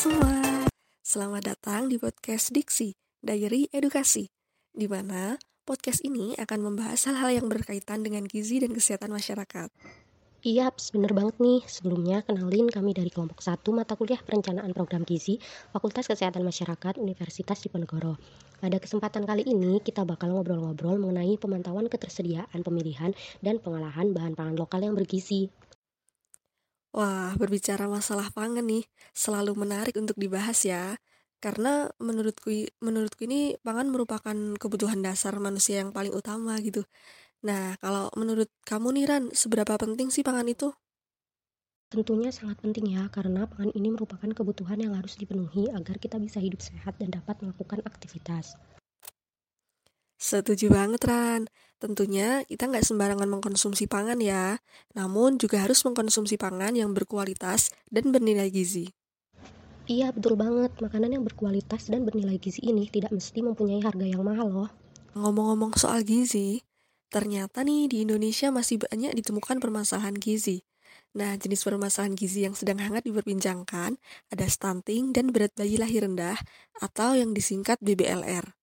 semua, selamat datang di podcast Diksi, Diary Edukasi, di mana podcast ini akan membahas hal-hal yang berkaitan dengan gizi dan kesehatan masyarakat. Iya, bener banget nih. Sebelumnya, kenalin kami dari kelompok 1 mata kuliah perencanaan program gizi Fakultas Kesehatan Masyarakat Universitas Diponegoro. Pada kesempatan kali ini, kita bakal ngobrol-ngobrol mengenai pemantauan ketersediaan pemilihan dan pengolahan bahan pangan lokal yang bergizi. Wah, berbicara masalah pangan nih, selalu menarik untuk dibahas ya. Karena menurutku menurutku ini pangan merupakan kebutuhan dasar manusia yang paling utama gitu. Nah, kalau menurut kamu nih Ran, seberapa penting sih pangan itu? Tentunya sangat penting ya, karena pangan ini merupakan kebutuhan yang harus dipenuhi agar kita bisa hidup sehat dan dapat melakukan aktivitas. Setuju banget Ran. Tentunya kita nggak sembarangan mengkonsumsi pangan ya, namun juga harus mengkonsumsi pangan yang berkualitas dan bernilai gizi. Iya betul banget, makanan yang berkualitas dan bernilai gizi ini tidak mesti mempunyai harga yang mahal loh. Ngomong-ngomong soal gizi, ternyata nih di Indonesia masih banyak ditemukan permasalahan gizi. Nah, jenis permasalahan gizi yang sedang hangat diperbincangkan ada stunting dan berat bayi lahir rendah atau yang disingkat BBLR.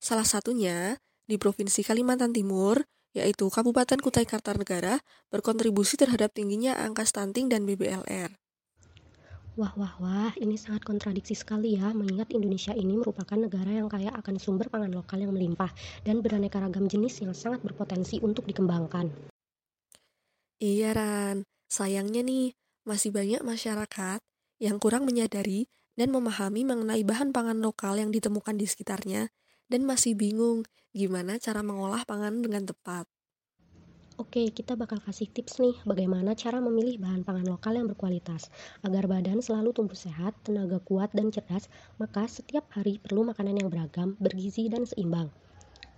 Salah satunya di Provinsi Kalimantan Timur, yaitu Kabupaten Kutai Kartanegara, berkontribusi terhadap tingginya angka stunting dan BBLR. Wah, wah, wah, ini sangat kontradiksi sekali ya, mengingat Indonesia ini merupakan negara yang kaya akan sumber pangan lokal yang melimpah dan beraneka ragam jenis yang sangat berpotensi untuk dikembangkan. Iya, Ran. Sayangnya nih, masih banyak masyarakat yang kurang menyadari dan memahami mengenai bahan pangan lokal yang ditemukan di sekitarnya dan masih bingung gimana cara mengolah pangan dengan tepat. Oke, kita bakal kasih tips nih bagaimana cara memilih bahan pangan lokal yang berkualitas. Agar badan selalu tumbuh sehat, tenaga kuat, dan cerdas, maka setiap hari perlu makanan yang beragam, bergizi, dan seimbang.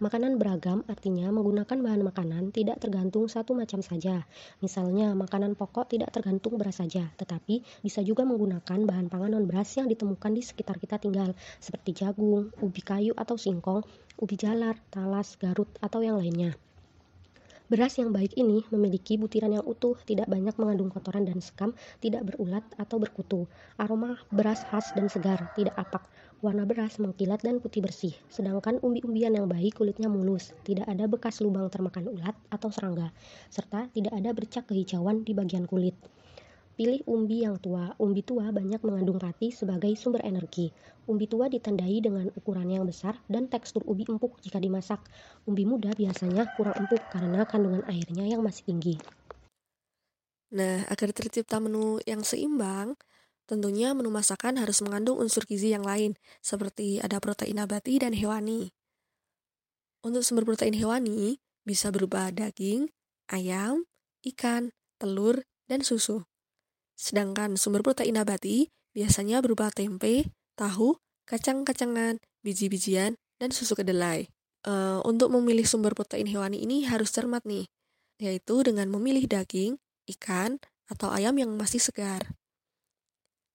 Makanan beragam artinya menggunakan bahan makanan tidak tergantung satu macam saja. Misalnya, makanan pokok tidak tergantung beras saja, tetapi bisa juga menggunakan bahan pangan non-beras yang ditemukan di sekitar kita tinggal, seperti jagung, ubi kayu atau singkong, ubi jalar, talas, garut, atau yang lainnya. Beras yang baik ini memiliki butiran yang utuh, tidak banyak mengandung kotoran dan sekam, tidak berulat atau berkutu. Aroma beras khas dan segar, tidak apak. Warna beras mengkilat dan putih bersih, sedangkan umbi-umbian yang baik kulitnya mulus, tidak ada bekas lubang termakan ulat atau serangga, serta tidak ada bercak kehijauan di bagian kulit. Pilih umbi yang tua. Umbi tua banyak mengandung rati sebagai sumber energi. Umbi tua ditandai dengan ukuran yang besar dan tekstur ubi empuk jika dimasak. Umbi muda biasanya kurang empuk karena kandungan airnya yang masih tinggi. Nah, agar tercipta menu yang seimbang, Tentunya menu masakan harus mengandung unsur gizi yang lain, seperti ada protein nabati dan hewani. Untuk sumber protein hewani bisa berupa daging, ayam, ikan, telur, dan susu. Sedangkan sumber protein nabati biasanya berupa tempe, tahu, kacang-kacangan, biji-bijian, dan susu kedelai. Uh, untuk memilih sumber protein hewani ini harus cermat nih, yaitu dengan memilih daging, ikan, atau ayam yang masih segar.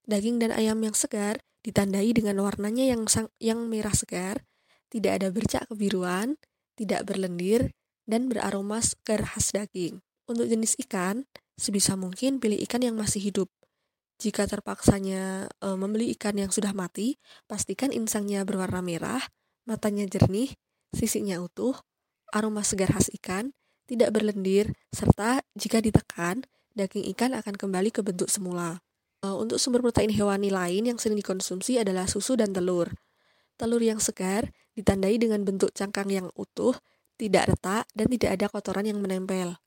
Daging dan ayam yang segar ditandai dengan warnanya yang sang, yang merah segar, tidak ada bercak kebiruan, tidak berlendir, dan beraroma segar khas daging. Untuk jenis ikan, sebisa mungkin pilih ikan yang masih hidup. Jika terpaksanya e, membeli ikan yang sudah mati, pastikan insangnya berwarna merah, matanya jernih, sisiknya utuh, aroma segar khas ikan, tidak berlendir, serta jika ditekan, daging ikan akan kembali ke bentuk semula. Uh, untuk sumber protein hewani lain yang sering dikonsumsi adalah susu dan telur. Telur yang segar ditandai dengan bentuk cangkang yang utuh, tidak retak, dan tidak ada kotoran yang menempel.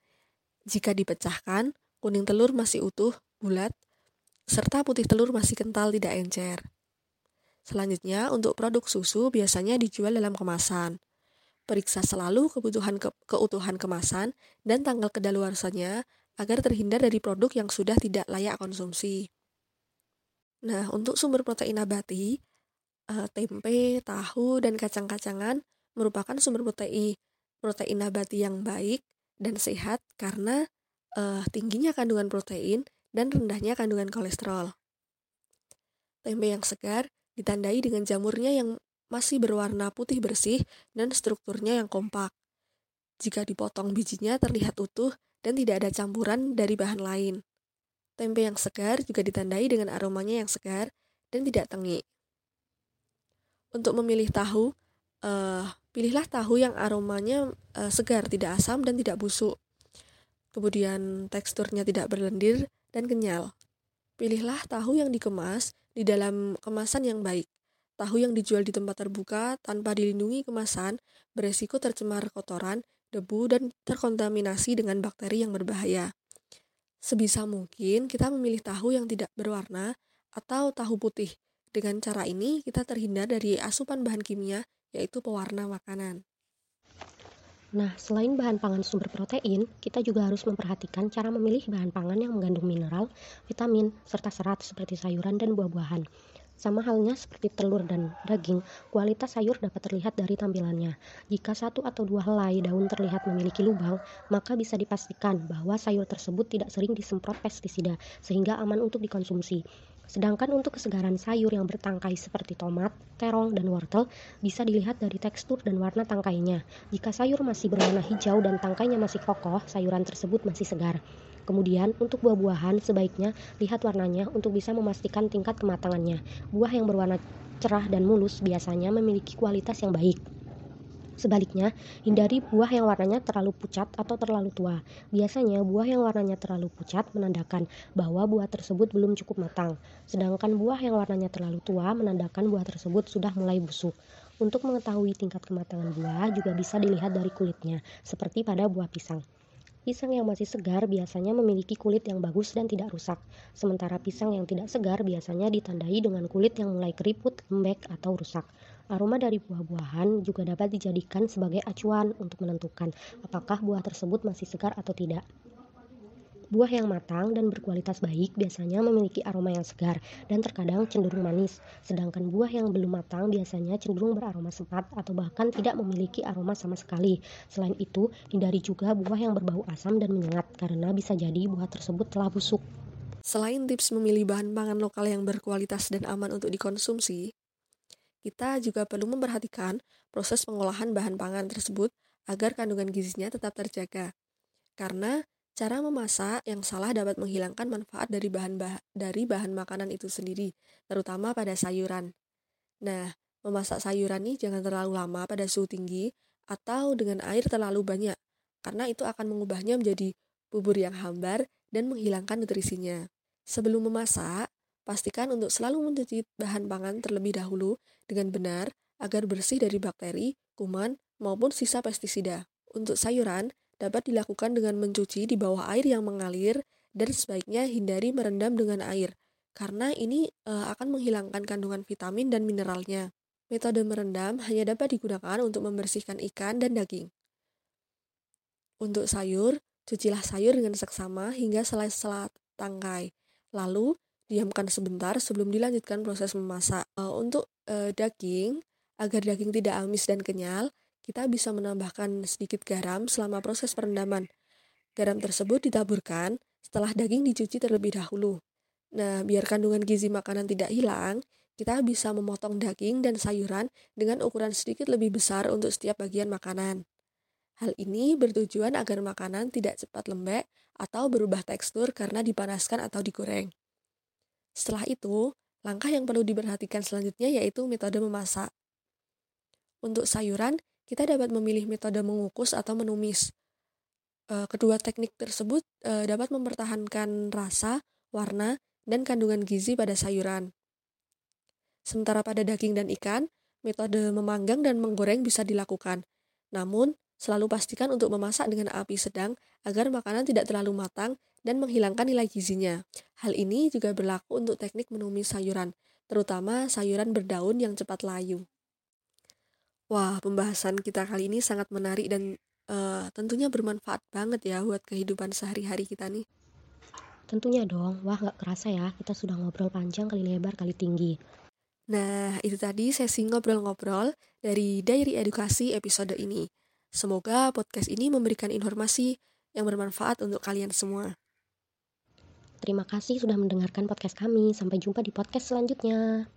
Jika dipecahkan, kuning telur masih utuh, bulat, serta putih telur masih kental tidak encer. Selanjutnya, untuk produk susu biasanya dijual dalam kemasan. Periksa selalu kebutuhan ke keutuhan kemasan dan tanggal kedaluarsanya agar terhindar dari produk yang sudah tidak layak konsumsi. Nah, untuk sumber protein nabati, uh, tempe, tahu, dan kacang-kacangan merupakan sumber protein protein nabati yang baik dan sehat karena uh, tingginya kandungan protein dan rendahnya kandungan kolesterol. Tempe yang segar ditandai dengan jamurnya yang masih berwarna putih bersih dan strukturnya yang kompak. Jika dipotong bijinya terlihat utuh dan tidak ada campuran dari bahan lain. Tempe yang segar juga ditandai dengan aromanya yang segar dan tidak tengik. Untuk memilih tahu, uh, pilihlah tahu yang aromanya uh, segar, tidak asam dan tidak busuk. Kemudian teksturnya tidak berlendir dan kenyal. Pilihlah tahu yang dikemas di dalam kemasan yang baik. Tahu yang dijual di tempat terbuka tanpa dilindungi kemasan beresiko tercemar kotoran, debu, dan terkontaminasi dengan bakteri yang berbahaya. Sebisa mungkin kita memilih tahu yang tidak berwarna atau tahu putih dengan cara ini, kita terhindar dari asupan bahan kimia, yaitu pewarna makanan. Nah, selain bahan pangan sumber protein, kita juga harus memperhatikan cara memilih bahan pangan yang mengandung mineral, vitamin, serta serat seperti sayuran dan buah-buahan. Sama halnya seperti telur dan daging, kualitas sayur dapat terlihat dari tampilannya. Jika satu atau dua helai daun terlihat memiliki lubang, maka bisa dipastikan bahwa sayur tersebut tidak sering disemprot pestisida, sehingga aman untuk dikonsumsi. Sedangkan untuk kesegaran sayur yang bertangkai seperti tomat, terong, dan wortel bisa dilihat dari tekstur dan warna tangkainya. Jika sayur masih berwarna hijau dan tangkainya masih kokoh, sayuran tersebut masih segar. Kemudian, untuk buah-buahan sebaiknya lihat warnanya untuk bisa memastikan tingkat kematangannya. Buah yang berwarna cerah dan mulus biasanya memiliki kualitas yang baik. Sebaliknya, hindari buah yang warnanya terlalu pucat atau terlalu tua. Biasanya, buah yang warnanya terlalu pucat menandakan bahwa buah tersebut belum cukup matang, sedangkan buah yang warnanya terlalu tua menandakan buah tersebut sudah mulai busuk. Untuk mengetahui tingkat kematangan buah juga bisa dilihat dari kulitnya, seperti pada buah pisang. Pisang yang masih segar biasanya memiliki kulit yang bagus dan tidak rusak, sementara pisang yang tidak segar biasanya ditandai dengan kulit yang mulai keriput, lembek, atau rusak. Aroma dari buah-buahan juga dapat dijadikan sebagai acuan untuk menentukan apakah buah tersebut masih segar atau tidak. Buah yang matang dan berkualitas baik biasanya memiliki aroma yang segar dan terkadang cenderung manis, sedangkan buah yang belum matang biasanya cenderung beraroma sempat atau bahkan tidak memiliki aroma sama sekali. Selain itu, hindari juga buah yang berbau asam dan menyengat karena bisa jadi buah tersebut telah busuk. Selain tips memilih bahan pangan lokal yang berkualitas dan aman untuk dikonsumsi, kita juga perlu memperhatikan proses pengolahan bahan pangan tersebut agar kandungan gizinya tetap terjaga. Karena Cara memasak yang salah dapat menghilangkan manfaat dari bahan bah dari bahan makanan itu sendiri, terutama pada sayuran. Nah, memasak sayuran nih jangan terlalu lama pada suhu tinggi atau dengan air terlalu banyak, karena itu akan mengubahnya menjadi bubur yang hambar dan menghilangkan nutrisinya. Sebelum memasak, pastikan untuk selalu mencuci bahan pangan terlebih dahulu dengan benar agar bersih dari bakteri, kuman, maupun sisa pestisida. Untuk sayuran, dapat dilakukan dengan mencuci di bawah air yang mengalir dan sebaiknya hindari merendam dengan air karena ini e, akan menghilangkan kandungan vitamin dan mineralnya. Metode merendam hanya dapat digunakan untuk membersihkan ikan dan daging. Untuk sayur, cucilah sayur dengan seksama hingga selai-selai tangkai. Lalu, diamkan sebentar sebelum dilanjutkan proses memasak. E, untuk e, daging, agar daging tidak amis dan kenyal, kita bisa menambahkan sedikit garam selama proses perendaman. Garam tersebut ditaburkan setelah daging dicuci terlebih dahulu. Nah, biar kandungan gizi makanan tidak hilang, kita bisa memotong daging dan sayuran dengan ukuran sedikit lebih besar untuk setiap bagian makanan. Hal ini bertujuan agar makanan tidak cepat lembek atau berubah tekstur karena dipanaskan atau digoreng. Setelah itu, langkah yang perlu diperhatikan selanjutnya yaitu metode memasak. Untuk sayuran, kita dapat memilih metode mengukus atau menumis. E, kedua teknik tersebut e, dapat mempertahankan rasa, warna, dan kandungan gizi pada sayuran. Sementara pada daging dan ikan, metode memanggang dan menggoreng bisa dilakukan. Namun, selalu pastikan untuk memasak dengan api sedang agar makanan tidak terlalu matang dan menghilangkan nilai gizinya. Hal ini juga berlaku untuk teknik menumis sayuran, terutama sayuran berdaun yang cepat layu. Wah, pembahasan kita kali ini sangat menarik dan uh, tentunya bermanfaat banget ya buat kehidupan sehari-hari kita nih. Tentunya dong, wah gak kerasa ya, kita sudah ngobrol panjang kali lebar kali tinggi. Nah, itu tadi sesi ngobrol-ngobrol dari Diary Edukasi episode ini. Semoga podcast ini memberikan informasi yang bermanfaat untuk kalian semua. Terima kasih sudah mendengarkan podcast kami. Sampai jumpa di podcast selanjutnya.